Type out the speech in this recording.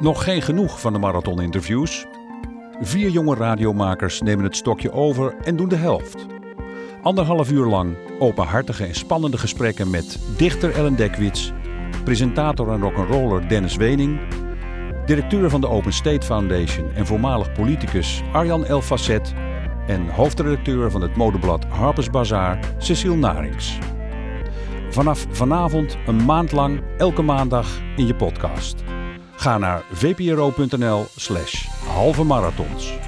Nog geen genoeg van de marathoninterviews? Vier jonge radiomakers nemen het stokje over en doen de helft. Anderhalf uur lang openhartige en spannende gesprekken met dichter Ellen Dekwits, presentator en rock'n'roller Dennis Wening, directeur van de Open State Foundation en voormalig politicus Arjan El Facet en hoofdredacteur van het modeblad Harper's Bazaar Cecile Narings. Vanaf vanavond een maand lang elke maandag in je podcast. Ga naar vpro.nl slash halve marathons.